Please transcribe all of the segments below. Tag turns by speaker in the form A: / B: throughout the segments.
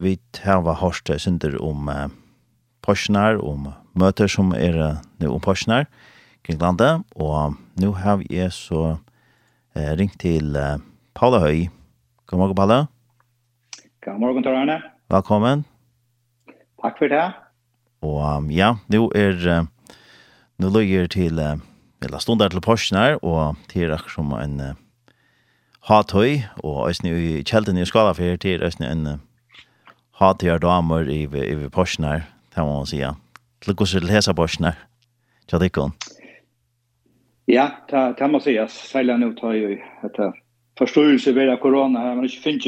A: Vi tar var det synder om uh, Porsnar, om møter som er uh, nå om Porsnar kring landet, og nå har vi så uh, ringt til uh, Paula Høy. God morgen, Paula.
B: God morgen, Tor Arne.
A: Velkommen.
B: Takk for det.
A: Og um, ja, nå er uh, nå løyer til uh, eller stunder til Porsnar, og til akkurat som en uh, hatøy, og østene i kjelten i skala til østene en uh, hatiga damer i i i Porsche kan man säga. Till hur skulle hesa Porsche? Jag tycker.
B: Ja, ta ta man säga sälja nu tar ju att förståelse vid corona här man det finns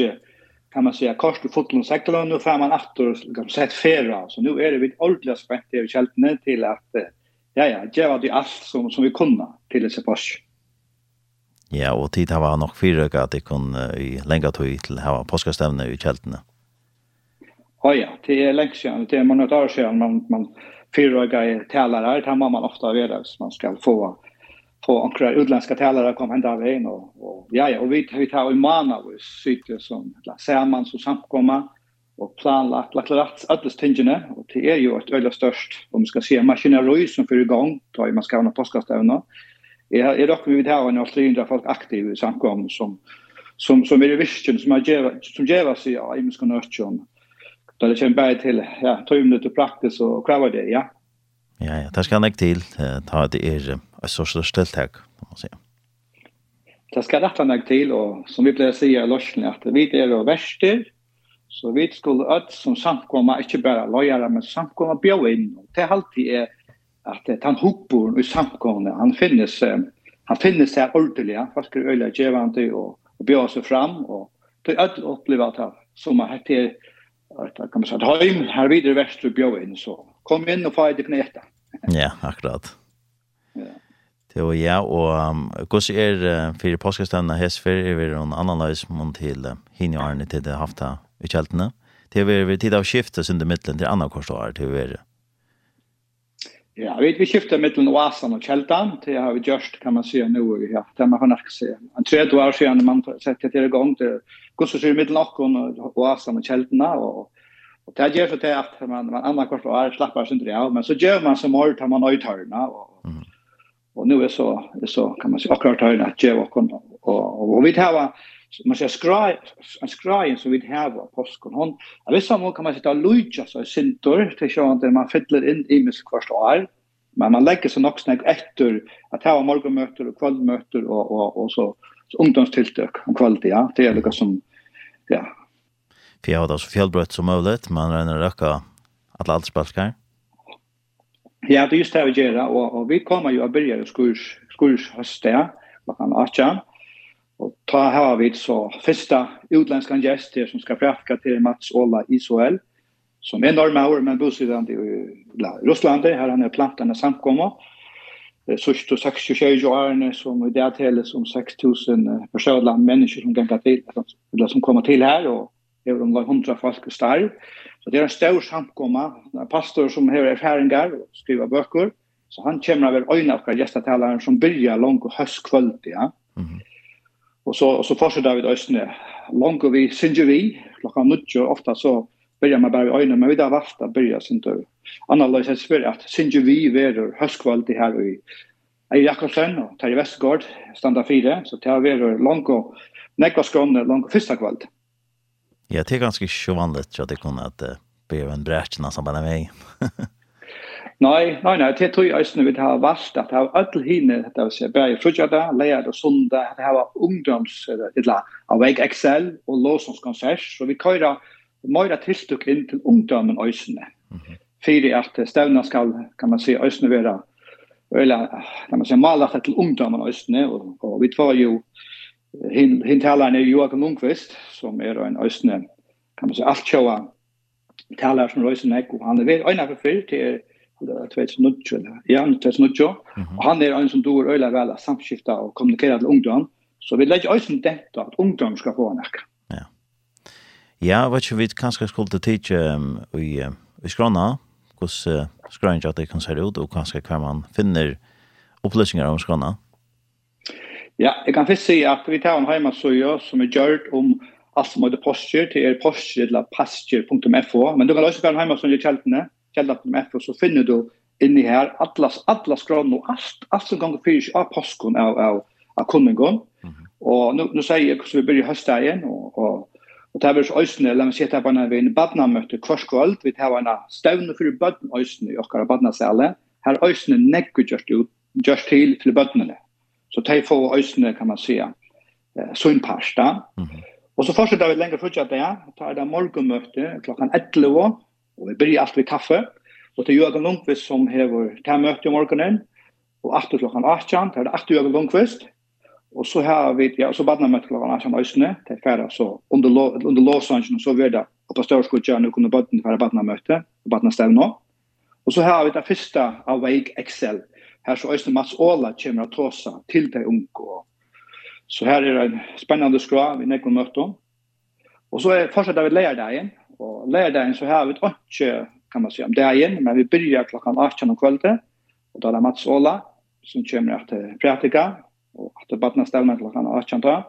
B: kan man säga kors och fotlon sektorn nu får man åter kan sett fera så nu är det vid ordliga spänt i kältne till att ja ja, ge vad det allt som som vi kunna till ett Porsche.
A: Ja, og tid har var nok fyrrøkka at det kunne i lenga tog til å ha påskastevne i kjeltene.
B: Ja, ja, det är länge sedan. Det är många år sedan man, man fyra i talare här. Det man ofta veta hvis man ska få få några utländska talare kom ända av en. Och, och, ja, ja, och vi, vi tar i månader sitter som samman som samkomma och planlagt lagt rätt alldeles tingene. och det är ju ett öle störst om man ska se maskineri som för igång tar man ska ha några påskastävna. Är är dock vi vill ha en Australien folk aktiva i samkom som som som är visken som har geva som ger oss ja i muskon då det känns bara till ja, två minuter praktiskt och kräva det, ja.
A: Ja, ja, det ska näck till. Ta det är ett så stort ställtag, om man säger.
B: Det ska rätta näck till och som vi brukar säga i Lorsen att vi är det värster. Så vi skulle öll som samkomma inte bara lojare men samkomma bjöa in. Och det alltid är att han hoppor i samkomna. Han finnes han finnes där ordentligt. Han ska öliga gevande och, och bjöa sig fram. Och det öll upplever att som att att kan man säga att hem här vidare väster bjöd in så kom in och fight det knäta.
A: Ja, akkurat. Ja. Det var ja och um, hur är för påskastänna häst för över en analys mot till hinner Arne till det haft hafta i kältena. Det är vi tid av skiftet under mitten till andra korsar till vi
B: Ja, vi vi skiftar mellan Oasan och Kältan. Det har vi gjort kan man säga nu ja, här. Där man har nästan en tredje år sedan man sätter till igång det Gustav sig mitt lock och oasan och kältena och och det gör så det att man man andra kort och är slappar sig inte av men så gör man som har tar man ut hörna och och nu är så är så kan man säga akkurat hörna att ge och och och vi tar man ska skra en skrajen så vi har på påskon hon jag vet som kan man sitta lucha så syntor till så att man fyller in i mis kvarst år men man lägger så nog snack efter att ha morgonmöten och kvällmöten och och och så ungdomstiltök om kvalitet ja. Det är lika som ja.
A: För jag har då så fjällbrött som möjligt, man ränner röka alla aldersbalkar.
B: Ja, det är just det vi gör, och, och vi kommer ju att börja skurs, skurs hösta, klockan 18. Och ta här vi så första utländska gäster som ska prata till Mats Ola Israel som är norrmaur men bosatt i Ryssland, här han är plantarna samkomma så og 66 årene som i det hele som 6.000 personlige mennesker som ganger til, eller som kommer til her, og det er omkring 100 folk starv. Så det er en stor samkomma, en pastor som har erfaringar og skriver bøker, så han kommer over øynene av gjestetaleren som byrjar langt og høstkvøld, ja. Mm -hmm. Og så, og så fortsetter vi østene, langt og vi synger vi, klokka nødvendig, ofte så börjar man bara öjna, men vi har vart att börja sin tur. Anna Lois det att synge vi veror höstkvalt det här i i Jakobsen och Terje Westgård standa fyra, så det har veror långt och nekva skrånne långt första kvalt.
A: Ja, det är ganska sjovanligt att det kunde att uh, be en brätchen som bara mig.
B: nej, nej, nej, det tror jag just nu vi har vast att har all hinne, det vill säga börja frutjada, lejad och sunda, att ha ungdoms, eller av väg Excel och låsonskonsert, så vi kan meira tiltøk inn til ungdommen øysene. -hmm. Fyrir at stevna skal, kan man si, øysene vera, eller, kan man si, malaka til ungdomen øysene, og, og vi var jo, hin, hin talaren er Joakim Lundqvist, som er en øysene, kan man si, alt sjåa talar som øysene ekko, han er vei, øyna for fyrir til, Ja, og han er en som dår øyla vel av samskifta og kommunikera til ungdom, så vi legger øyne dette at ungdom skal få nekka.
A: Ja, vet ikke, vi kanskje skulle tidsje um, i, i skrona, hvordan uh, skrona at det kan se ut, og kanskje hver man finner opplysninger om skrona.
B: Ja, jeg kan først si at vi tar en heimassøye som er gjørt om alt som heter posture, til er posture eller pasture.fo, men du kan også være en heimassøye i kjeltene, kjeltene.fo, så finner du inni her atlas, atlas skrona og alt, alt som ganger fyrir av påskon av, av, av kunningon. Mm -hmm. Og nu, nu sier jeg hvordan vi börjar i høstdagen, og, og Og det er øysene, la meg si at det er bare vi en badnamøte kvarskåld, vi tar en støvne for bøtten øysene i okkara badnasæle, her øysene nekker just, ut, just til til bøttene. Så de få øysene, kan man si, sunnpasta. Mm -hmm. Og så fortsetter vi lenger fortsatt det, tar det morgenmøte klokkan 11, og vi blir alt ved kaffe, og til Jørgen Lundqvist som hever ta møte i morgenen, og 8 klokkan 18, det er det 8 Jørgen Lundqvist, Och så här vi, ja, så badnar med klockan som ösne till färra så under under Los Angeles så vidare och på Störskotja nu kunde badna för badna möte och badna stävna. Och så här har vi det första av Wake Excel. Här så ösne Mats Ola kommer att tåsa till dig och Så här är det en spännande skra vi näkvar möte. Och så är fortsätter vi lärdagen och lärdagen så här vi inte kan man säga om dagen men vi börjar klockan 18 på kvällen och då är Mats Ola som kommer att prata og at det badna stelmen til han 18 da.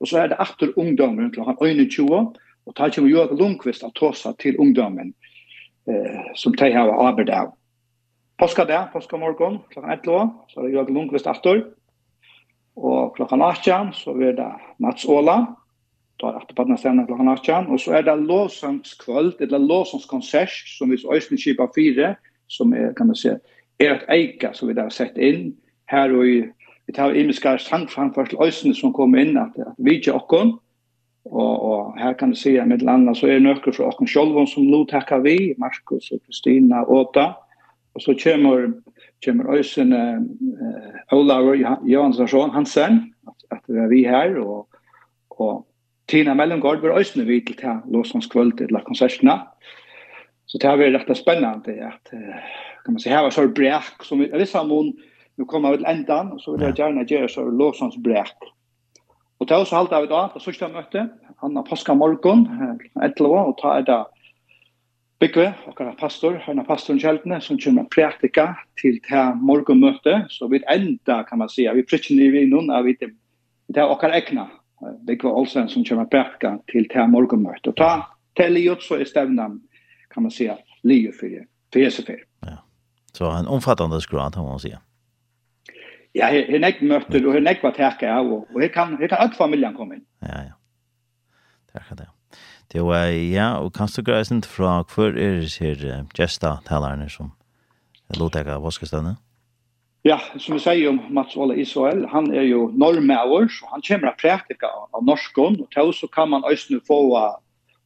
B: Og så er det aftur ungdommen til han 21, og tar kommer Jørgen Lundqvist av tåsa til ungdommen eh, som de har arbeid av. Påska der, påska morgon, klokkan 11, så er det Jørgen Lundqvist aftur. Og klokkan 18 så er det Mats Åla, då er det badna stelmen klokkan 18, og så er det låsangskvöld, eller låsangskonsert som vi øyne kipa 4, som er, kan man se, er et eika som vi der har sett inn her og i vi tar imiska sangframførsel øysene som kommer inn, at, at vi ikke okken, og, og her kan du si at mitt landa så er nøkker fra okken sjolvån som lo takka vi, Markus og Kristina Åta, og så kommer, kommer øysene eh, Olaur Johansson Hansen, at, at vi er vi her, og, og Tina Mellengård var øysene vi til til Låsons kvöld til konsertene, så det har vært rett og spennende at, kan man si, her var så brekk, som vi, jeg visste om nu kommer vi til endan, og så vil jeg gjerne gjøre så låsans brek. Og til oss halte vi da, det sørste møte, han har påska morgen, 11 og ta er da Bygve, og han er pastor, han er pastoren Kjeldene, som kommer praktika til det morgenmøte, så vi enda, kan man si, vi prikker ned i noen, vi det er okkar egna, Bygve Olsen, som kommer praktika til det morgenmøte. Og ta til livet, så er stevnen, kan man si, livet for det, for Jesufer.
A: Ja. Så en omfattande skrad, kan man si.
B: Ja. Ja, her, her nek møtter, og her nek var terka av, og, og her kan, her kan alt familien komme inn.
A: Ja, ja. Terka det. Det var, ja, og kan du greie ikke fra hver er det her uh, gesta-talerne som er av Voskestøvne?
B: Ja, som vi sier om Mats Ola Israel, han er jo normauer, så han kommer av praktika av norskon, og til så kan man også få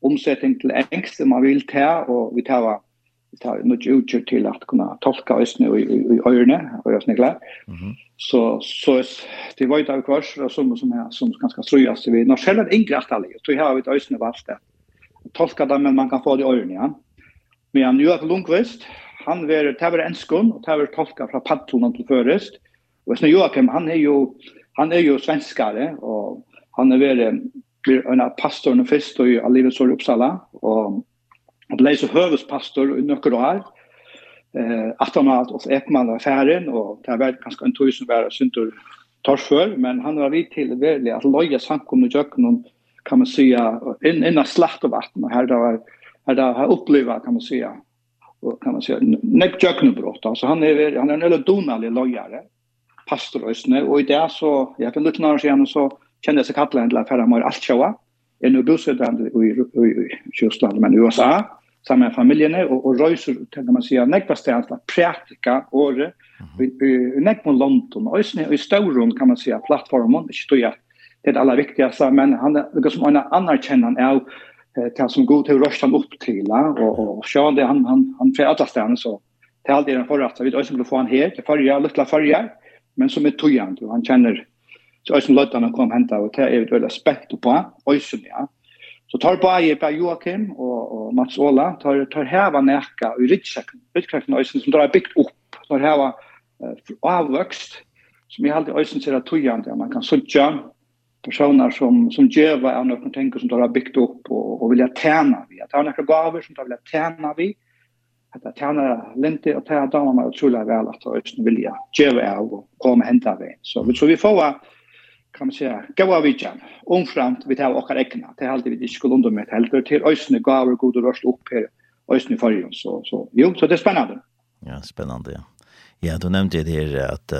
B: omsetning til engst, man vil ta, og vi tar tar något utgör till at kunne tolka oss i, i, i öronen och jag sniglar. Mm -hmm. Så så det var jo av kvars, och som som här som ganska strøyast vi när själva ingrast alle, så Tror jag et ösnen valgt det. Tolka det, men man kan få det i öronen ja. Men han gör Lundqvist, han var tävlar enskon och tävlar tolka från paddeln till förrest. Och sen Joakim han är ju han är ju svenskare och han er vært en pastor i först och i Uppsala och Og blei så høvespastor i nøkker år. Eh, at han var Ulf Ekman var færen, og det var ganske en tog som var synder torsfør, men han var vidt til veldig at løye samkomne kjøkkenen, kan man säga, inn, in slakt og vatten, og her det var her det har opplevd, kan man säga, kan man säga, nekk kjøkkenbrott, altså han er, han er en eller donalig løyere, pastorøsene, og i det så, jeg kan lukke når han så kjenner jeg seg kattelen til at færre må alt sjåa, er nu bosettet i Kjøsland, men i USA, sammen med familjene, og, og røyser, kan man sige, nekva steder til å prætika året, i nekva London, og i, i Stauron, kan man sige, plattformen, ikke tog jeg, det er det aller viktigste, men han er noe som han anerkjenner av til som god til røstan upp til, og, og sjøen det, han, han, han fra alle stedene, så til alt det han forrette, vi vet ikke få han her, til farger, luttla farger, men som er tøyant, og han kjenner, så øyne han kom hentet, og det er vi veldig spekt på, øyne, ja, Så tar på eier på Joakim og, og Mats Ola, tar, tar heva neka i Ridsjekken, Ridsjekken Øysen, som drar byggt opp, tar heva uh, avvøkst, som jeg alltid Øysen ser at tøyende, man kan sutja personer som, som djeva av noen ting som tar byggt opp og, og vilja tjena vi. At har nekka gaver som tar vilja tjena vi, at jeg tjena lente og tjena damer meg utrolig vel at Øysen vilja djeva av og komme henta vi. Så, så vi får kan man säga, vi. vidjan, omframt vi tar åkar äckna, det är alltid vi inte skulle undermätt helder, till ösne gavar god och rörst upp här, ösne färgen. så, så jo, så det är spännande.
A: Ja, spännande, ja. Ja, du nämnde det här att,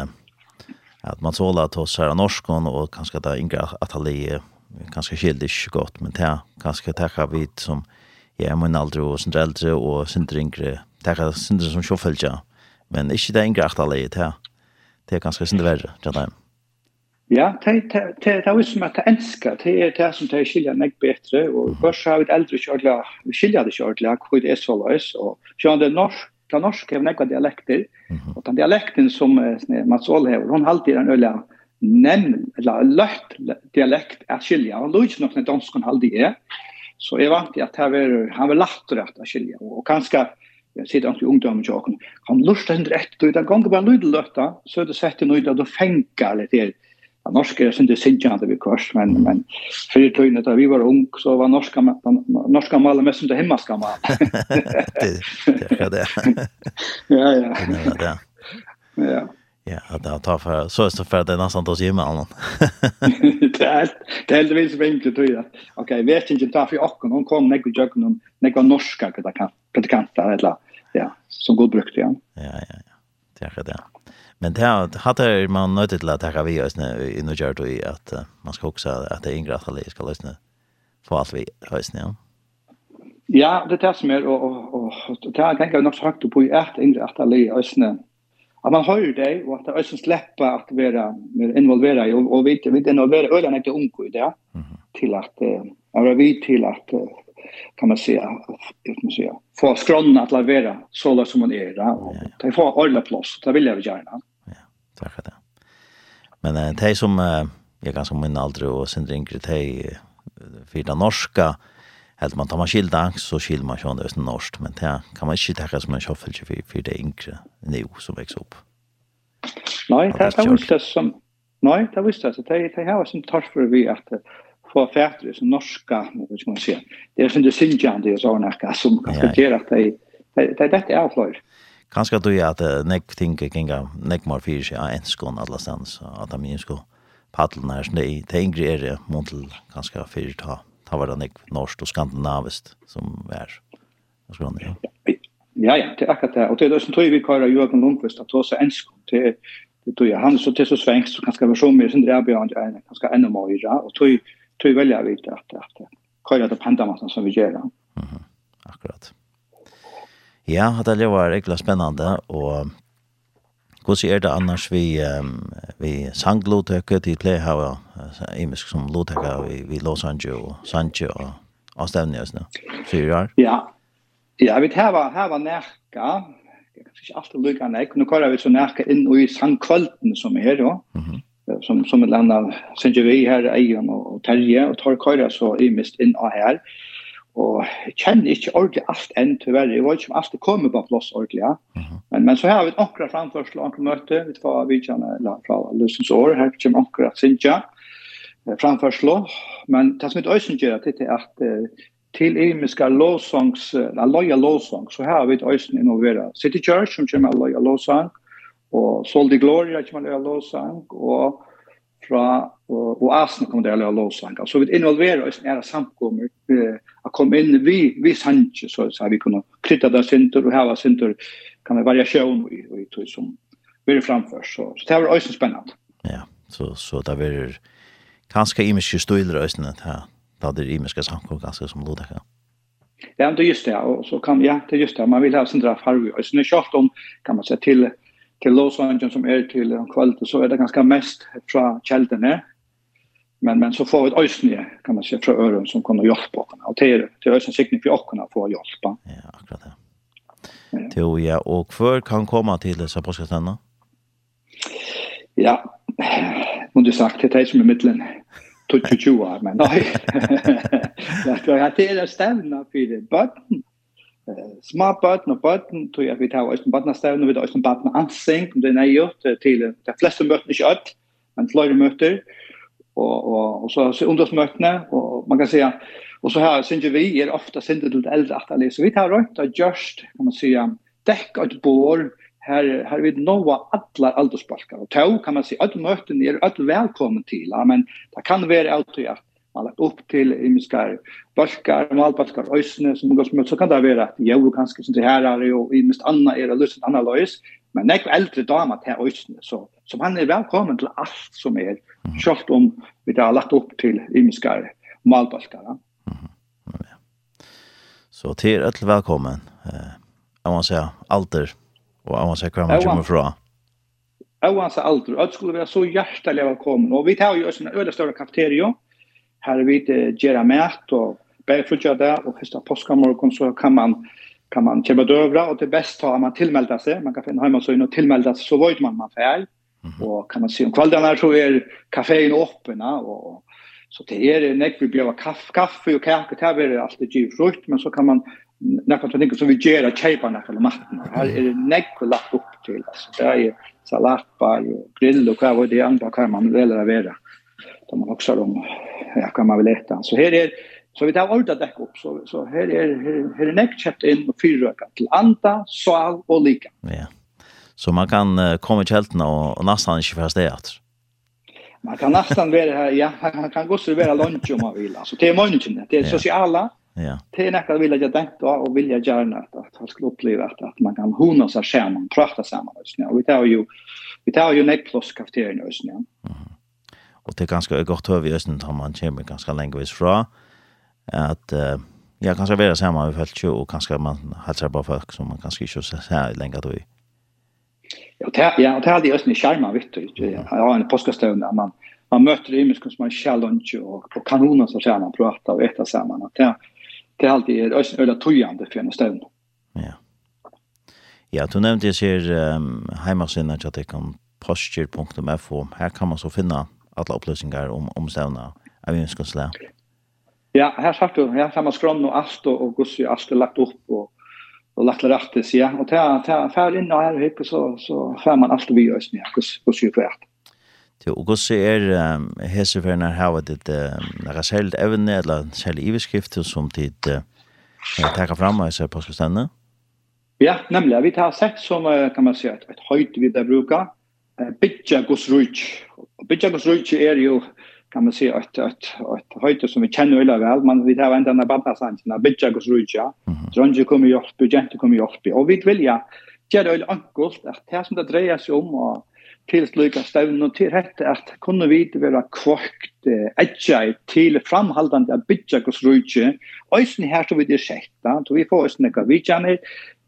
A: att man såg att hos här norskon och kanske att Inga Atali kanske skilde sig gott, men det kanske tacka vid som ja, men aldrig och sin äldre och sin yngre, tacka sin som sjåfölja, men inte det Inga Atali, det är ganska sin värre, det är
B: Ja, det er jo som at det enska, det er det som det skiljer skilja nek betre, og først har vi eldre kjordla, vi skilja det kjordla, hvor det er så løs, og sjøen det norsk, det norsk er nekva dialekter, og den dialekten som Mats Ål hever, hon alltid en øyla nem, eller løtt dialekt er skilja, og løy nok når dansk hon halter er, så jeg vant at han var lagt rett er skilja, og kanskje, jag sitter också i ungdomen jag kan han inte rätt då det gånger bara lyder lötta så det sätter nu då fänkar lite Ja, norsk er det synd vi kurs men men fyrir tøyne da vi var ung så var norska norska maler mest som det himmelska man.
A: Det er det.
B: Ja ja.
A: Det Ja.
B: Ja.
A: Ja, det har tagit for, så er det for at det er nesten att gymma annan.
B: Det är det er heldigvis vinkel tror jag. Okej, vi vet inte ta for och hun kom när jøkken, kom när norska predikanter eller ja, som god brukt ja.
A: Ja ja ja. Det er det. Men det hade man nöjt till att ta vi oss nu i nu gör det att man ska också att det är ingratt att ska lyssna på allt vi hörs nu.
B: Ja, det är det som är och, och, och, det tänker jag nog sagt på i ett ingratt alla i ösnen att man hör dig och att ösen släppa att vara mer involverad och, och vi nog vara ölen inte ung i det till att, att vi till att kan man säga att man säga få skronna att lavera så där som man är där och ta få alla plats det vill jag gärna.
A: Ja, tack för det. Men eh, det som uh, jag ganska min aldrig och sen drinkar det fyra norska helt man tar man skilda så skil man ju det norskt men det kan man inte ta som en shuffle för för det yngre nu som växer upp.
B: Nej, det är inte som Nej, det visste jag. Det är det här som tar för vi att få färdre som norska, vad ska man säga. Det är synd synjande och såna här som kan göra att det det det är flöj.
A: Kanske då jag att neck tänker kinga neck mer fisk ja en skon alla stans att han minns gå paddeln här snä det tänkte är det mot ganska fisk ta ta var det neck norskt och skandinaviskt som är. Vad ska man
B: säga? Ja ja, det är akkurat det. Och det är som tror vi kallar Jörgen Lundqvist att ta så en skon till det tog han så till så svängt så kanske var så mer sen det är björn en kanske ännu mer ja och tog tror jag väljer vid att, att köra det på som vi gör. Mm -hmm.
A: Akkurat. Ja, det har varit riktigt spännande och Hur ser det annars vi um, vi sanglotøkke til play how imisk som lotøkke vi vi Los Angeles och Sancho och avstevnes nu, Sier du?
B: Ja. Ja, vi tar här var nærka. Jeg kan ikke alltid lika nek. nu kører vi så nærka inn i sangkvølten som är då Mm -hmm som som ett land av Sengeri här Ejan och Terje och tar köra så i mist in och här och känner inte ordentligt allt än tyvärr jag vet inte om allt kommer på plats ordentligt ja. men men så har vi ett ankra framförsel ankra möte vi får vi kan la från Lucens år. Här kommer ankra Senja framförsel men det som inte ösen gör det är att till imiska la loja lovsång, så här har vi ett ösen innovera City Church som kommer loja lovsång, og Sol de Gloria som er lovsang, og fra og, og Asen kommer det lovsang. Så vi involverer oss nære samkommer, å komme inn vi, vi sanje, så, så vi kunne krytta det synder og hava synder, kan det variasjon i, i tog som vi er framfor Så, så det var også spennende.
A: Ja, så, så det var ganske imiske støyler også, det da det er imiske samkommer ganske som lodekka.
B: Ja, det er just det, og så kan, ja, det er just det, man vil ha sin draf harvi, og så er det om, kan man se til, till Los Angeles som är till en kväll så är det ganska mest från källorna. Men men så får vi ett ösnje kan man säga från öron som kommer hjälpa oss. Och till till det är en siktning för få hjälpa.
A: Ja, akkurat det. Ja. Till ja och för kan komma till dessa påskastanna.
B: Ja. Men du sagt det är som i mitten. 22 år, men nej. Det är att det är stämna för det små barn og barn tror jeg vi tar oss en bøttenstavn, og vi tar oss en bøttenansing, om det er gjort til de fleste møtene, ikke alt, men flere møter, og, og, og så ungdomsmøtene, og man kan säga, og så her synes vi er ofte sindet til eldre at alle, så vi tar rødt og gjørst, kan man säga, dekk et bår, her, har vi nåa alla aldersbalkar, og tog kan man säga, möten är er alle till ja, men det kan vara alt og man lagt upp till i balkar baskar malbaskar ösne som går smuts så kan det vara att jag kanske som det här är och i mest anna är det lust anna lois men nek äldre dama till ösne så som han är välkommen till allt som är kört om vi har lagt upp till i malbalkar malbaskar mm. ja.
A: så till öll välkommen. Eh om man säga alter och om man se kvar man kommer
B: från Oansa alder, öll skulle vara så hjertelig velkommen. Og vi tar jo også en øyla større kafeterio, här det gera Geramert och Bergfrutja där och första påskamorgon så kan man kan man köpa dövra och det bäst har man tillmälda sig. Man kan finna hemma så in och tillmälda sig så vet man man färg. Mm. Och kan man se om kvällarna så är kaféen öppna och så det är näck vi behöver kaffe, kaffe och kaka där blir det alltid givfrukt men så kan man näkka till något som vi ger att köpa näkka eller matten. Här är det näck och lagt upp till alltså. Det är salatbar och grill och vad det andra kan man väl vara då man också om ja kan man väl äta. Så här är så vi tar ordet det upp så så här är här, här är näck köpt in och fyra till anta, sal och lika.
A: Ja. Så man kan uh, komma till helten och, och nästan inte fast det att.
B: Man kan nästan vara här ja, man kan gå så vara lunch om man vill. Alltså det är munchen, det är ja. sociala.
A: Ja.
B: Det är näck att vilja jag tänkt och vilja gärna att att han skulle uppleva att, att man kan hona sig samman, prata samman och vi tar ju vi tar ju näck plus kafeterian och sån.
A: Mhm og det er ganske godt høy i Østen, da man kommer ganske lenge fra, at uh, ja, kanskje være sammen med folk, og kanskje man helser på folk som man kanskje ikke ser lenge til.
B: Ja, det ja, det hade Østen i skjermen, vet du. jag har en påskastund där man, man möter i imenskene som man challenge, och på kanoner så ser man prata och äta samman att Det det er alltid ösn eller tojande för en stund.
A: Ja. Ja, du nevnte jeg ser um, heimasinnet at det kan posture.fo. Her kan man så finna alla upplysningar om om stävna av önskonslä.
B: Ja, här sagt du, här samma skron och ast och och gussi ast lagt upp och och lagt rätt till ja. och ta ta färd in och här hyppe så så fär man allt vi ösn här kus kus ju
A: färt. Till och gussi är hesse för när how det några själv även eller själv i beskrift som tid ta fram och så på stanna.
B: Ja, nämligen vi tar sett som kan man säga ett höjt vi där brukar bitcha rich. Og byggjarnas rujtje er jo, kan man si, ett, ett, ett höjte som vi kjenner veldig vel, men vi har ändå den här bandasantjena, byggjarnas rujtje, dronje kommer hjälp, budgenter kommer hjälp, og vi vil ja, gjøre det ankult, at det som det dreier seg om, og til slika støvn og til hette at kunne vi være kvakt etja til framhaldande av bytjakos rujtje øysen her som vi det sjekta så vi får øysen ekka vidtjaner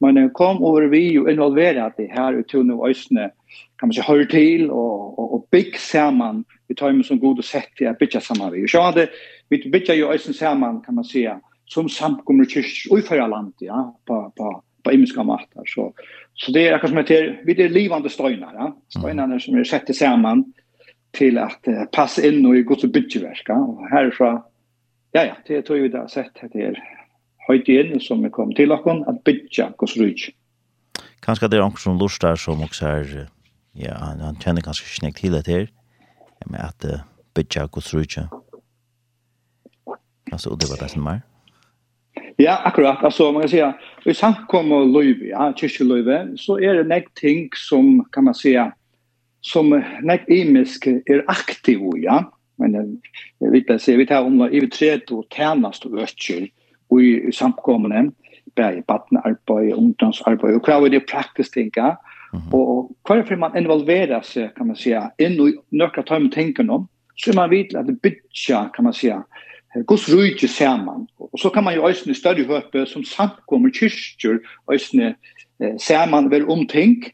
B: men kom over vi jo involvera det her og tunne øysene kan man säga hör till och och, och big samman. Vi tar med som god och sett det bitcha samman. Vi. så hade vi bitcha ju ösen samman kan man säga som samkommer kyrk och förra land ja på på på imiska matar. Så så det är kanske med till vi är livande stöjnar ja. Stöjnarna som är sett samman till att uh, passa in och gå till bitchverka och härifrån ja ja det tror vi har sett det är höjt in som vi kom till att bitcha kosrutch
A: Kanske det är någon som lustar som också är ja, han, han kjenner kanskje ikke nekt det til, med at uh, bytja gods rujtja. Altså, og det var det som var.
B: Ja, akkurat. Altså, man kan säga, i samkom og løyve, ja, kyrkjeløyve, så er det nek ting som, kan man säga, som nek imisk er aktiv, ja. Men jeg vil bare si, vi tar om i vi tredje og tjenest og økker, i samkommene, bare i badnearbeid, ungdomsarbeid, og hva er det praktisk ting, ja Mm -hmm. Og hver man involverer seg, kan man säga, inn i nøkka tøym med om, så er man vidt at det bytja, kan man säga, hos rujtje saman. Og så kan man jo òsne større høpe som samkommer kyrkjur òsne eh, saman vel om ting,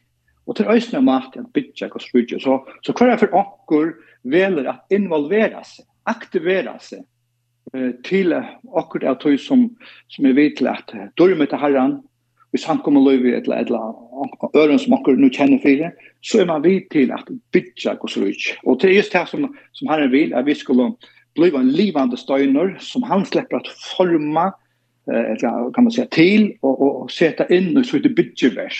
B: og til òsne mat at bytja Guds rujtje. Så, så hver er for okkur veler at involvera seg, aktivera seg, eh, til okkur er som, som er vidt at dårmet til herran, hvis han kommer løyvi et eller annet øren som akkur nu kjenner fyrir, så er man vid til at bytja gos rujk. Og det er just det som, som herren vil, at vi skulle bliva en livande støyner som han slipper at forma eller kan man säga till och och sätta in och så det budgetverk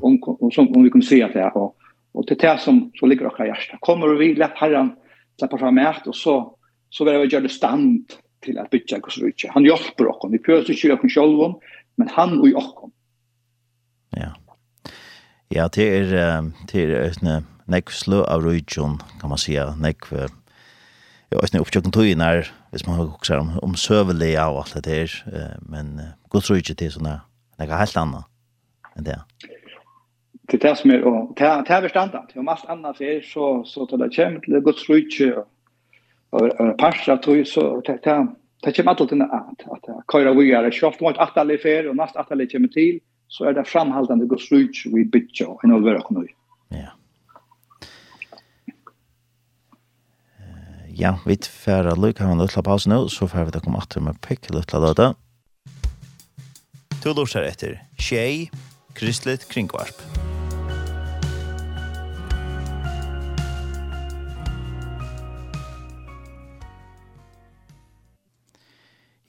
B: om om som om vi kan se att det och och det är som så ligger och hjärta kommer vi lätt herran släppa fram ert och så så vill vi göra det stand till att bygga och så vidare. Han hjälper oss. Vi prövar sig själva själva men han och jag
A: Ja. Ja, det er, det er en nekv slø av rujtjon, kan man säga, nekv, ja, det øyne opptjøkken tøyen er, hvis man hokser om, om søvelig av alt det her, men god rujtjon til sånne, nekv helt annet enn det.
B: Det er det som er, og det er bestandant, om alt annet det er, så, så til det kommer til god rujtjon, og en parst av tøy, så det er, det kommer alltid til at, at, at køyra vujar, sjåft mot atterlig fer, og nast atterlig kommer til, så er det framhaldande Guds rujtj vi bytja og involvera nøy.
A: Ja. Ja, vi tfæra lukka han lukla pausen nå, så fær vi da komme atter med pikk lukla løta. To lorsar etter Tjei, Kristlet Kringvarp.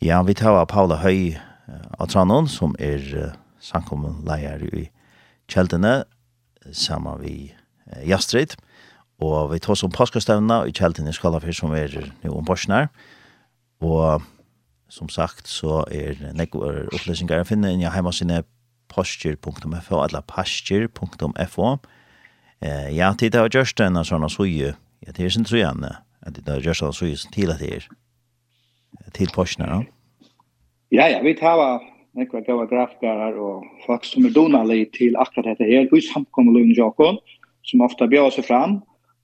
A: Ja, vi tar av Paula Høy av Tranon, som er samkommun leier i kjeldene, sammen vi eh, Jastrid, og vi tar oss om påskastevna i kjeldene i Skalafyr som er nå om Borsnær, og som sagt så er nekvar opplysningar å finne inn i heimasine posture.fo eller pasture.fo eh, Ja, tid har gjørst en sånn suje, ja, det er sin trojane, at det har gjørst en suje til at det er til Borsnær, ja?
B: Ja, ja, vi tar nekva gava grafikarar og folk som er donalig til akkurat dette her, i samkommelun Jokon, som ofta bjør seg fram,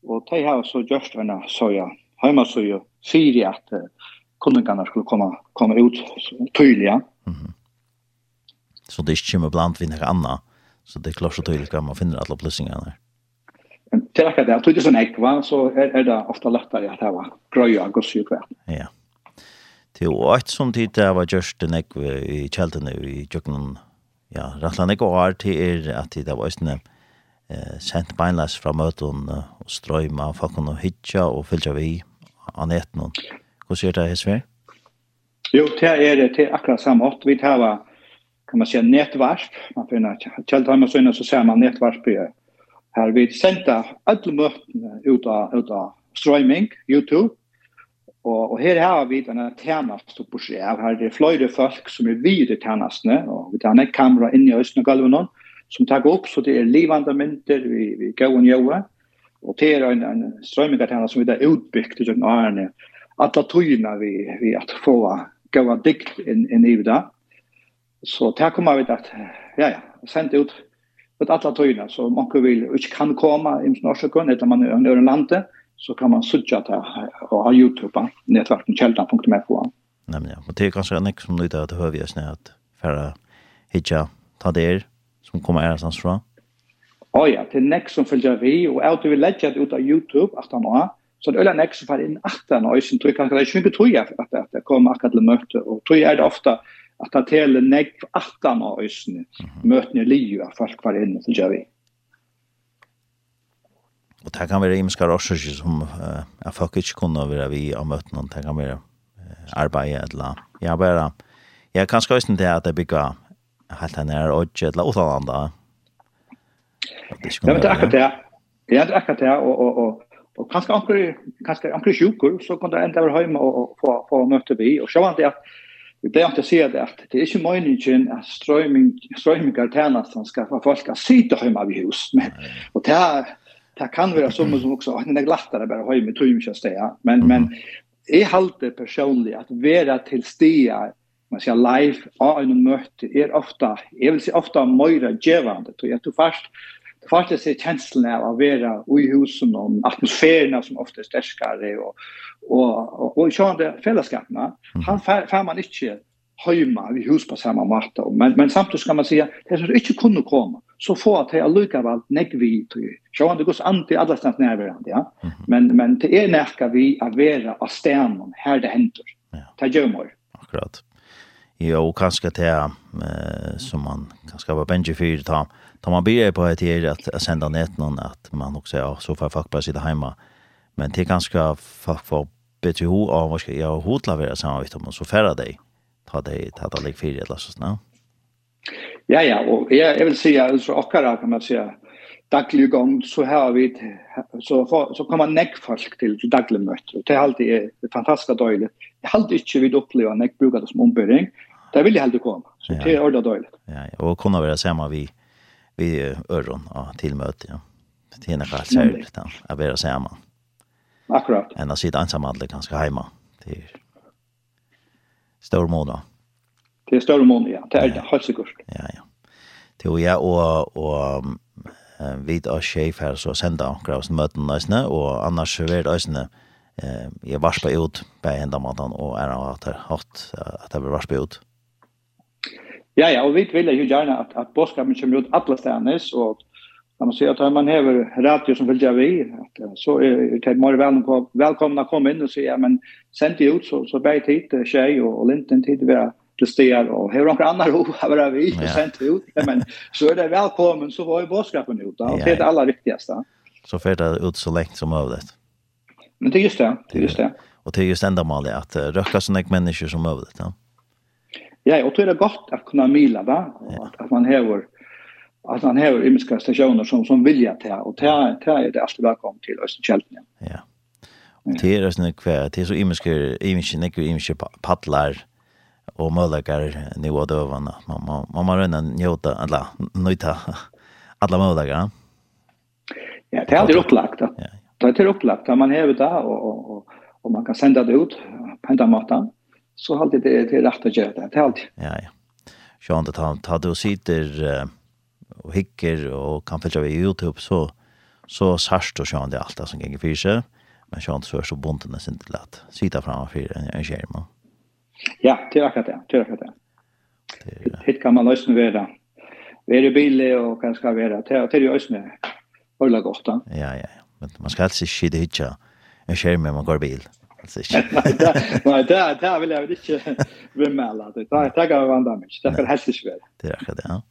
B: og de har så gjørst verna soja, heima soja, sier at uh, kundingarna skulle komma, komma ut tydliga.
A: Mm -hmm. Så det er ikke kommer blant vinner anna, så det er klart så tydelig hva man finner alle opplysningene der.
B: Men til akkurat det, at det er sånn ekva, så er, er det ofta lettere at det var grøy og gossyk
A: Ja til og et som tid det var gjørst en ekv i kjeltene i kjøkkenen, ja, rettelig en ekv år til er at det var østene eh, sendt beinleis fra møten og strøyma, folk kunne hitja og fylltja vi av netten. Hvordan gjør det, Hesver?
B: Jo, det er det til akkurat samme åt. Vi tar kan man säga nätvarsp. Man finner kjeldheimer så inne så ser man nätvarsp i Her vi sendte alle møtene ut av, ut av strøyming, YouTube, Og, og her har vi denne tjenest oppe seg. Her er det flere folk som er videre tjenestene, og vi tar ned kamera inn i Østen og som tar opp, så det er livande mynter, vi, vi går og gjør. Og det er en, en strømmingartjenest som vi har utbygd i sånn årene. Alla tøyene vi, vi at få gå og dikt inn, inn i det. Så det kommer vi til at, ja, ja, sendt ut ut alla tøyene, så mange vil ikke kan komme i norsk, eller man er i landet, så kan man söka det och ha Youtube nätverken källan.mfo.
A: Nej ja, Og det er kanskje en som lyder at det høver jeg snä att för hitja ta der som kommer är sån
B: så. Ja ja, det er näck som følger vi og och att vi det ut av Youtube at han har, så det er ölla näck så fall in åtta nöjsen tror jag kanske inte tror jag att at det kommer att kalla möte och tror er det ofta att ta till näck åtta nöjsen møtene i livet folk var inne så gör vi.
A: Og det kan være imenskar årsaker som uh, jeg folk ikke kunne være vi av møtene, det kan være uh, arbeid eller Ja, bare, jeg kan skøysen det at jeg bygger helt henne her og ikke eller
B: uten andre. Det er akkurat det. Ja, det er akkurat det, og, og, og, og kanskje anker, kanskje anker sjuker, så kan det enda være hjemme og, få, få møte vi, og så var det at Vi blir alltid sier det at det er ikke meningen at strøyming, strøyming er av som skal få folk å sitte hjemme av hus. Men, og det er, det kan være som som också att det är lättare bara höj med tur och stäja men men är halte personlig att vara till stäja man ska live och en möte är ofta jag vill säga ofta mera gevande så jag tror fast det faktiskt sig känslan av att vara i husen och atmosfären som ofta är starkare och och och, och, och, och, och, och, och, och, och, och, och, och, och, och, och, hemma vi hus på samma matta men men samtidigt ska man säga det som inte kunde komma så få att jag lukar väl näck vi tror så han det går anti alla stans närvarande ja men men det är närka vi att vara av stenen här det händer ta gömmer
A: akkurat Ja, og kanskje til eh, som man kanske var benji fyrir ta, ta man ber på et her at, sända senda ned noen at man også ja, så får folk bare sitte heima. Men det er kanskje folk får betyr ho av hva skal jeg hodla være sammen vidt om så færre deg ta det ta det lik fyra eller så snart.
B: Ja ja, och jeg, jag vill säga alltså akkurat kan man si, daglig gång så har vi så for, så kommer neck folk till till daglig möte och det er alltid är det fantastiska døylig. Jeg har alltid inte vid uppleva neck det som ombering. Det vill jag helt komma. Så ja. det är ordet døylig.
A: Ja, ja, och kunne være samma vi vi öron ja, till möte ja. Det är något särskilt att vara samma.
B: Akkurat.
A: Än att sitta ensam alla ganska hemma. Det är stor måned.
B: Det är stor mån ja. Det är det, helt säkert.
A: Ja, ja. Det er ja, och og vi og chef här så sända akkurat möten møten nøysene, og annars så er det nøysene eh, jag varspa ut på ända maten, och är att ha haft att det blir varspa ut.
B: Ja, ja, och vi vil jo gjerne att at bådskapen kommer ut alla stedene, och när man ser att man häver radio som vill jag att så är det mer väl på välkomna komma in och säga men sent ut så så bäj tid tjej och, och linten tid vi till stegar och hur några andra ro har vi sent ut. Men så är det välkommen så var ju boskapen ut och det är det allra viktigaste
A: så för det ut så länge som möjligt
B: men det är just det det är just det.
A: Och det är just ändamålet att röka såna människor som möjligt ja
B: Ja, och det är gott att kunna mila va och att, att man häver att han har imiska stationer som som vilja ta och ta ta är det allt välkommen till Österkältnia.
A: Ja. Och det är såna kvä, det är så imiska imiska neck imiska paddlar och möjligheter nu och då man man man man rönna njuta alla njuta alla möjligheter.
B: Ja, det är upplagt. Ja. Det är upplagt. Man har det och och och man kan sända det ut på den maten. Så alltid det är rätt att göra det. Det alltid.
A: Ja, ja. Sjön det tar tar du sitter och hickar och kan följa via Youtube så så sarst och sjön det allt som gänger för sig. Men sjön så är så bonden är inte lätt. Sitta framför en, en skärm.
B: Ja, det är akkurat det. Det är akkurat det. det Hitt kan man lösna vara. Vara billig och kanske vara. Det är ju lösna. Hålla gott.
A: Ja, ja, ja. Men man ska alltså skida hitcha en skärm med man går bil. Alltså.
B: Nej, det det vill jag inte bemalla. Det tar jag tar jag vandrar mig. Det är helt svårt.
A: Det är akkurat det. Ja.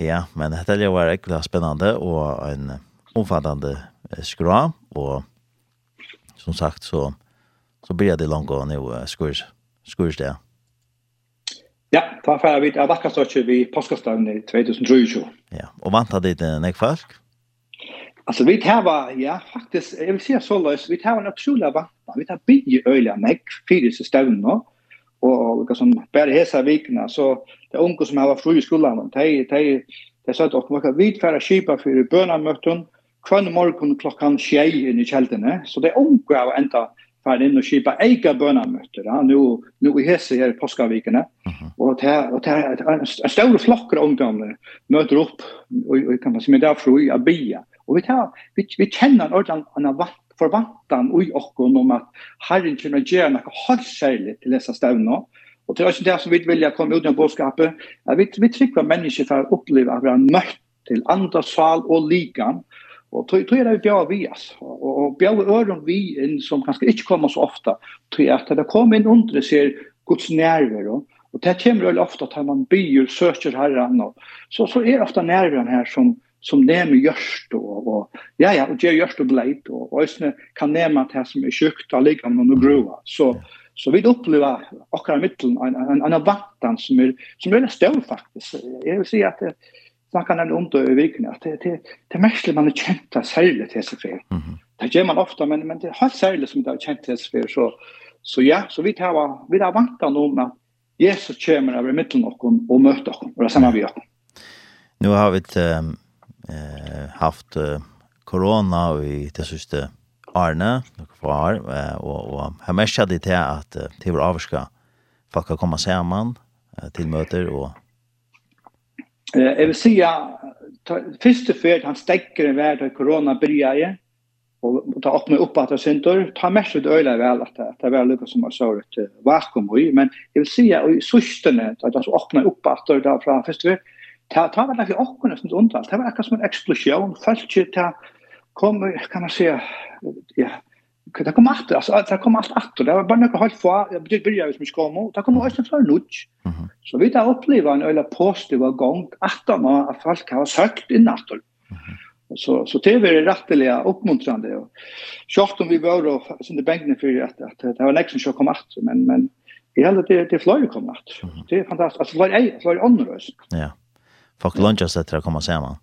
A: Ja, men dette er jo veldig spennende og en omfattende skra, og som sagt så, så blir det langt å nå skurs, skurs det.
B: Ja, ta får vi et vakkerstøtje vi påskastøvn i 2023.
A: Ja, og vant av ditt nek folk?
B: Altså, vi tar ja, faktisk, jeg vil si så løs, vi tar en oppsjole av vant, vi tar bygge øyne nek, fire støvn nå, og liksom, bare hesa vikna så det är unga som har fru i skolan. De, de, de sa att man kan vidfära skipa för bönamöten kvann morgon klockan tjej in i kjeltene. Så det är unga av enda färd in och skipa eiga bönamöter. Ja. Nu, nu i Hesse här i påskavikene. og. Och det en stor flock av ungdommer møter opp, og, og, kan man si, med det fru i Abia. Och vi, tar, vi, vi kjenner en ordentlig en vatt forvantan ui okkon om at herren kommer gjøre noe helt særlig til disse stevnene. Og det er ikke det som vi vil komme ut av bådskapet. Vi, vi trykker mennesker for å oppleve at vi har møtt til andre sal og likan. Og tog, tog er det vi bjør vi, altså. Og, og bjør øren vi inn som kanskje ikke kommer så ofte. Tog at det kommer inn under ser Guds nerver. Og, og det kommer veldig ofte at man byr, søker herren. Og, så, så er ofte nerven her som, som nemer gjørst og, og ja ja, og gjør gjørst og bleit og, og kan nema det som er sjukt av likan og grua. Så. Så vi uppleva akkurat i mitteln en en en vaktan som är som är stor faktiskt. Jag vill säga att snacka nämligen om det i veckan att det det det mest man har känt att sälja till sig för. Det gör man ofta men men det har sälja som det har känt till sig för så så ja så vi tar vi där vaktan om att Jesus kommer över mitteln och och möter oss och det samma vi gör.
A: Nu har vi ett eh haft corona i det sista Arne, noen far, og, og jeg merker det til at til vår avvarska folk kan komme sammen til møter og
B: Jeg vil si at første fyrt han stekker en vær av korona bryr jeg, og ta åpne opp at det synder, ta mest ut øyla vel at det var lukket som jeg sa et vakuum i, men jeg vil si at i sustene, at så åpne opp at det fra første fyrt, ta ta var det för åkna som undan. Det var akkurat kanske en explosion. Falske ta kom, kan man säga, ja, det kom allt, alltså det kom allt att det var bara något helt få, jag började börja med skomo, det kom också från nudge. Så vi där upplevde en eller positiv gång att de har folk har sökt in natt. Så så det var rättliga uppmuntrande och schakt om vi var då som det bänken för att att det var nästan så kom att men men i hela det det flöj kom att. Det är fantastiskt. Alltså var ej, var annorlunda.
A: Ja. Folk lunchar så att det kommer samman.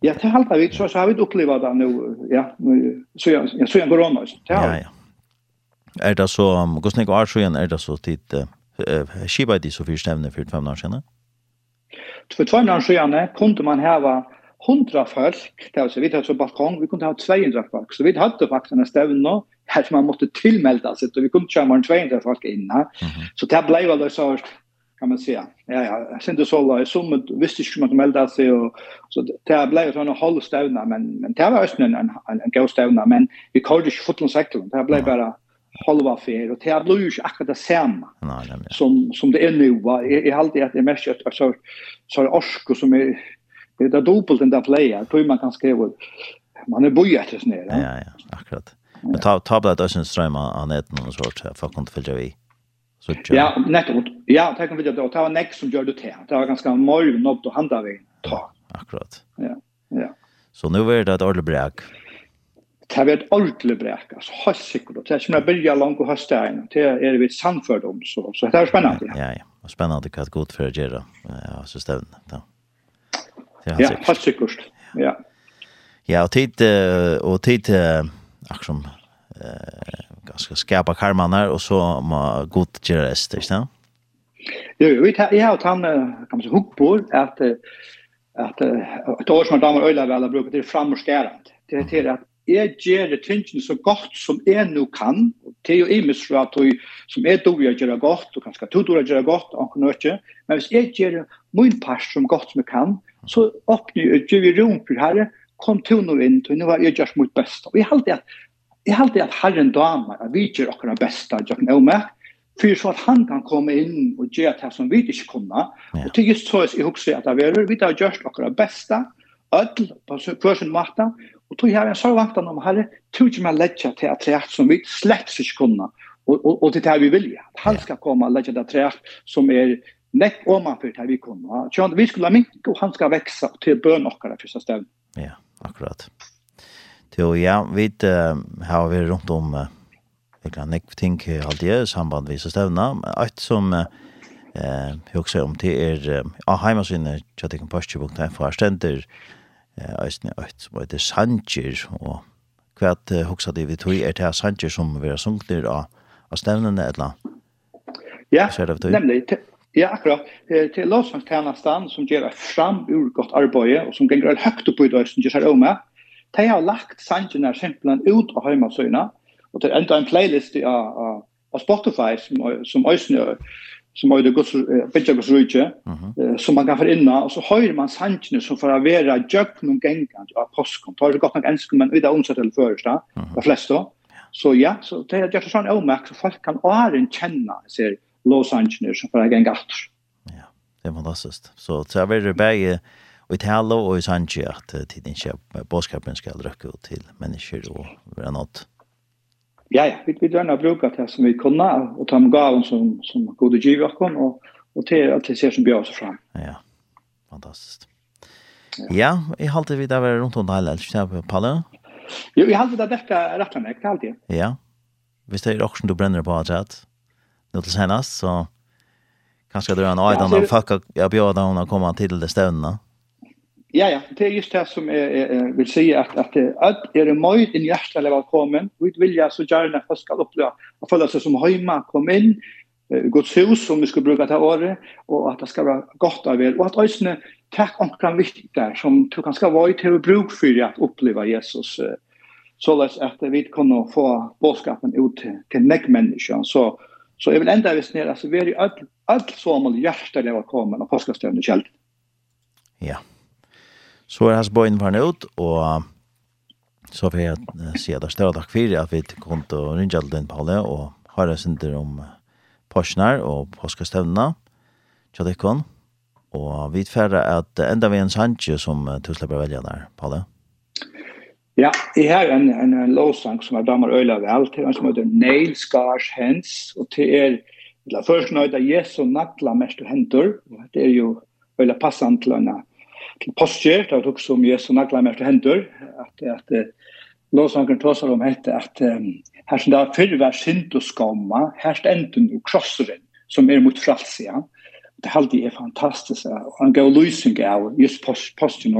B: Ja, det halta vi så så har vi upplevt det nu. Ja, nu så jag jag så jag går om.
A: Ja, ja. Är det så om Gosnik så igen är det så tid eh skiba det så för stämne för fem år sedan.
B: För två år sedan kunde man häva 100 folk, det var så vidt så balkong, vi kunde ha 200 folk. Så vi hadde faktisk en stevne her som man måtte tilmelde seg, og vi kunde kjøre 200 folk inne. Så det ble vel så kan man säga. Ja, ja, jag synte så där som visste ju man melda sig och så det blev det en håll stävna men men det var östen en en, en go stävna men vi kallade ju fotboll sektorn. Det blev bara halva fer och det blev ju akkurat det samma. Som som det är nu va i allt det att det mest att så så orsko som är det där dubbelt den där player på man kan skriva man är bojat just ner.
A: Ja ja, akkurat. Men ta ta på det där sen strömma an ett någon sorts för att följa vi.
B: Så ja, nettopp. Ja, det kan vi då ta en näck som gör det till. Det var ganska morgon upp då handar vi ta.
A: Akkurat.
B: Ja. Ja.
A: Så nu är det ett ordentligt bräck.
B: Det är ett ordentlig bräck. altså. helt sikkert. Det er som att börja langt å hösta in. Det er vi samført om så så det er spennende.
A: Ja, ja. ja. spennende hva det er godt for å gjøre, Ja, så stävn. Ja.
B: Ja, helt sikkert. Ja.
A: Ja, og tid og tid akkurat som eh ska skapa karmanar och så må gott göra rest, inte sant?
B: Jo, vi tar, jag har han kan man säga hook på att att ett år som damer öla väl har brukat det fram och skärant. Det är till att är ger det tingen så gott som är nu kan och det är ju imis att som är då jag gör gott och kanske två då gör gott och knöche men hvis jag ger min pass som gott som jag kan så öppnar ju ju vi rum för herre kom till nu in och nu har jag gjort mitt bästa. Vi har alltid jeg halte at Herren damer, at vi gjør akkurat besta, Jørgen Eumek, för så att han kan komma in och göra det som vi inte kunde. Ja. Och till just så är jag också att vi har vi har gjort våra bästa, öll på för sin matta, och tog här en så vakt om herre, tog ju mig lägga till att det som vi slett inte kunde. Och, och, och det här vi vill att han ska komma och lägga det träd som är näck om man för det vi kunne. Så vi skulle minka og han skal växa til bøn och för så
A: Ja, akkurat. Jo, ja, vi uh, har vært rundt om uh, jeg kan ikke tenke alt samband vi så stevna. Alt som eh, jeg også om til er uh, av heimasynet tjatikken.fo er stender eisne alt som heter Sanger og hva at hoksa det vi tog er til Sanger som vi har sunkner av, av stevnene eller
B: Ja, nemlig, Ja, akkurat. Eh, til lovsangstjenestene som gjør et fram ur godt arbeid, og som ganger høyt opp i dag, som gjør seg om med, De har lagt sannsjoner simpelthen ut av heimasøyene, og det er enda en playlist av, av, av Spotify som, som øyne som har det gått bitte gått rutje som man kan få inna og så höjer man sanchen som för att vara jöck någon gängan av påsken. tar det godt nok ensk men utan til først da, de fleste. så ja så det er just sånn omax så folk kan åren kjenne ser Los Angeles som för att gatt.
A: ja det var fantastiskt så så är det bäge og i tale og i sannsje at tiden ikke bådskapen skal røkke ut til mennesker og være nått.
B: Ja, ja, vi vil gjerne bruke det som vi kunne, og ta med gaven som, som god gode giver oss, og, og til at det ser som bjør oss fram.
A: Ja, fantastisk. Ja, ja jeg halte vi der rundt om det hele, ikke Palle?
B: Jo, jeg halte det dette rett og slett, alltid.
A: Ja, hvis det er også du brenner på at rett, nå til senest, så kanskje du er en øyne, og fuck, har bjør deg å komme til det støvnene.
B: Ja, Ja, ja, det är just det som är vill säga att, att, att är det möjligt en hjärtlig kommen. Vi vill ju så gärna att folk ska uppleva att följa sig som hemma, kom in, Guds hus som vi skulle bruka ta året, og at det skal være godt av er, og at øysene takk omkring viktig der, som du kan skal være til å bruke for at oppleva Jesus, så løs at vi kan få bådskapen ut til, til nek. Så, så jeg vil enda hvis nere, altså vi er i alt, alt som om hjertet det var kommet, og påskastøvende kjeld.
A: Ja. Yeah. Så er hans bøyen for ut, og så får jeg si at det er større takk for at vi kom til å ringe alle den alle, og har jeg sinter om Porsjonar og påskestevnene, Tjadekkon, og vi tferder at enda vi en sanje som du slipper velge der, Palle.
B: Ja, jeg har en, en, en lovsang som er damer øyla vel til, en som heter Nail Scars Hands, og til er, eller først nøyda Jesu nakla mest hendur, og det er jo øyla passant til en postjer, det er også om Jesu nagla mer til hendur, at, at lovsangeren tåsar om hette at um, her som det er fyrre var sint og skamma, her stendun og krosseren som er mot fralsia, ja. Det halde er fantastisk, og han gav lysing av just post, postjen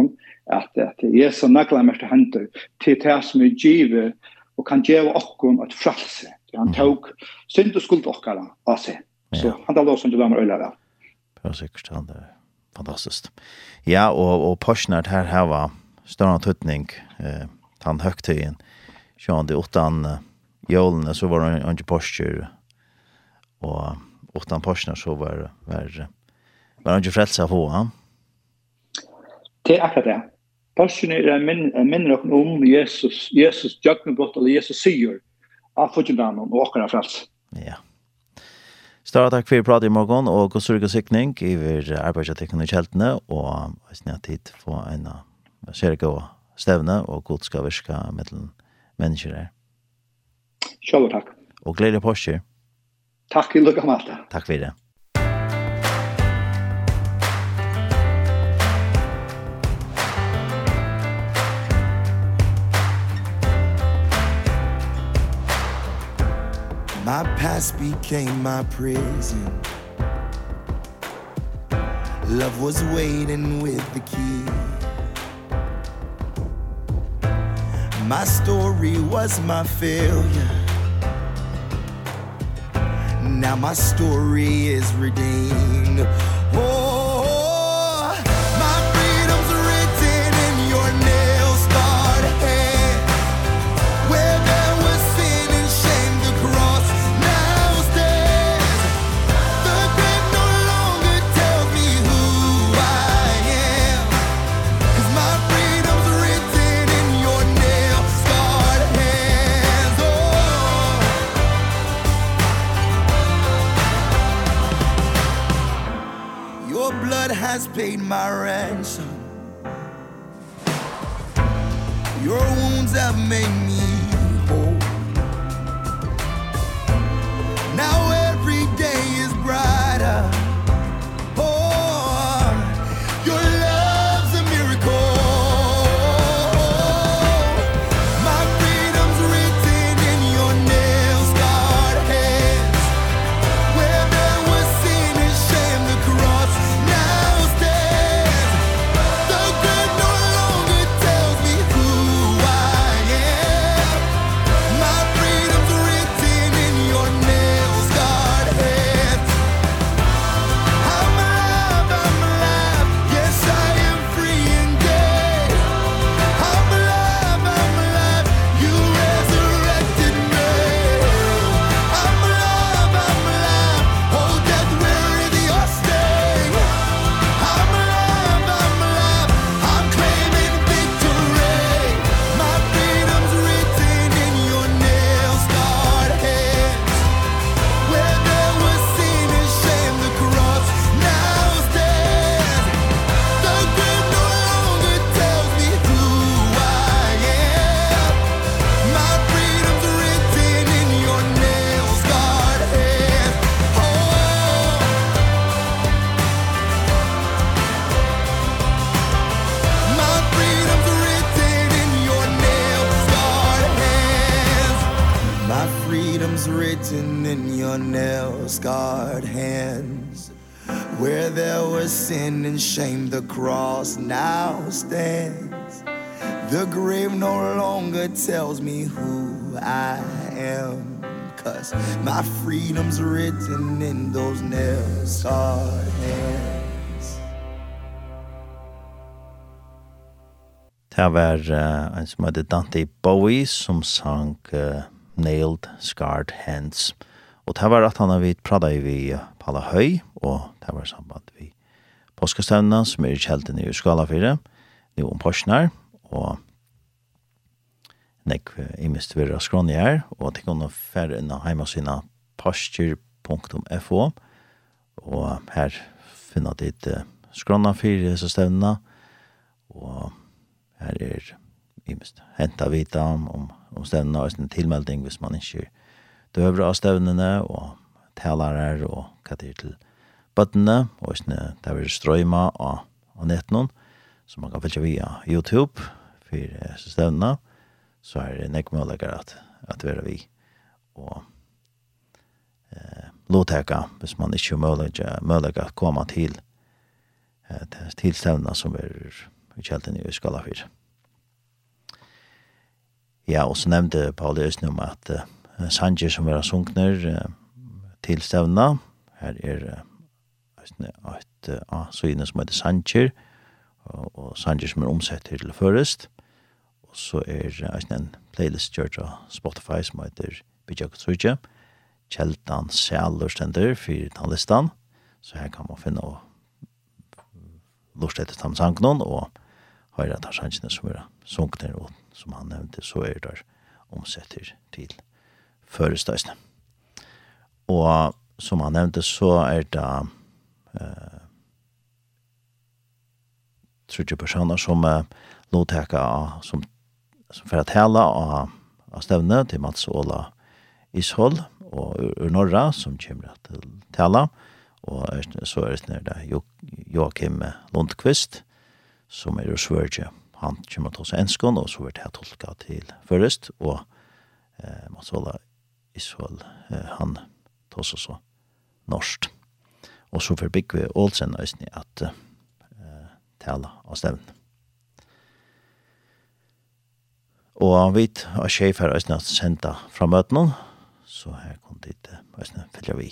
B: at, at Jesu nagla mer til hendur, til det som er givet og kan gjeva okkum at fralse. Han tok synd og skuld okkara av seg. Så han da lovsangeren var med øyla vel.
A: Ja, sikkert han det fantastiskt. Ja, og, Porsche här här var stor tutning eh, han høgtøyen, det åttan uh, jålene, så var han inte Porsche. Och åttan Porsche så var, var, var han ju frälsa på han.
B: Det är akkurat det. Porsche är en min minner dere om Jesus, Jesus djøkken godt, eller Jesus sier, av fotjendamen og åkere frelse.
A: Ja. Yeah. Stora takk for prat i morgen, og god surg og sikning i vir arbeidsatikken i kjeltene, og jeg snitt tid få en kjerke og stevne, og god skal virke mellom mennesker her.
B: Kjølver takk.
A: Og gleder på oss
B: Takk i lukka om alt.
A: Takk for det.
C: My past became my prison. Love was waiting with the key. My story was my failure. Now my story is redeemed. has paid my ransom. Your wounds have made me cause my freedom's written in those nails hard hands
A: Det var uh, en som heter Dante Bowie som sang uh, Nailed Scarred Hands. Og det var at han har vidt prata i vi Palla Høy, og det var samband vi påskestevnene som er i kjelten i Skalafire, nå om Porsnar, og nek i mist vera skrån her, og det kunne færre inn av heimasina pasture.fo, og her finna dit skrånna fyrir disse stevnene, og her er i mist henta vita om, om, om stevnene, og en tilmelding hvis man ikke døver av stevnene, og talarer, og hva det er til bøttene, og det er strøyma av, av nettene, så man kan følge via YouTube, for stevnene, så er det nekk mulighet at, at være vi. Og eh, lovteka, hvis man ikke har mulighet, mulighet at komme til eh, til stevna som er i kjelten i skala 4. Ja, og så nevnte Paul Østen om at eh, sanger som er sunkner eh, til stevna, her er eh, et av søgne som heter sanger, og, og sanger som er omsett til først, så er det en playlist gjørt av Spotify som heter Bidjak Trudje. Kjeldan Sjalur stender for den listan. Så her kan man finne og lort etter tamsangen og høyre at han som er sunkner og som han nevnte så er det omsetter til førestøysene. Og som han nevnte så er det eh, trutje personer som eh, lovteka som som får tala av, av stevne til Mats Åla Ishold og ur Norra som kommer til tala. Og så er det nere jo, Joakim Lundqvist som er ur Sverige han kommer til oss enskån og så er det tolka til først og eh, Mats Åla Ishold eh, han tar oss også norskt. Og så får Bigve Olsen øyne at eh, tala av stevne Og han vet at sjef her er senda fra møtene, så her kom dit, er snar, følger vi.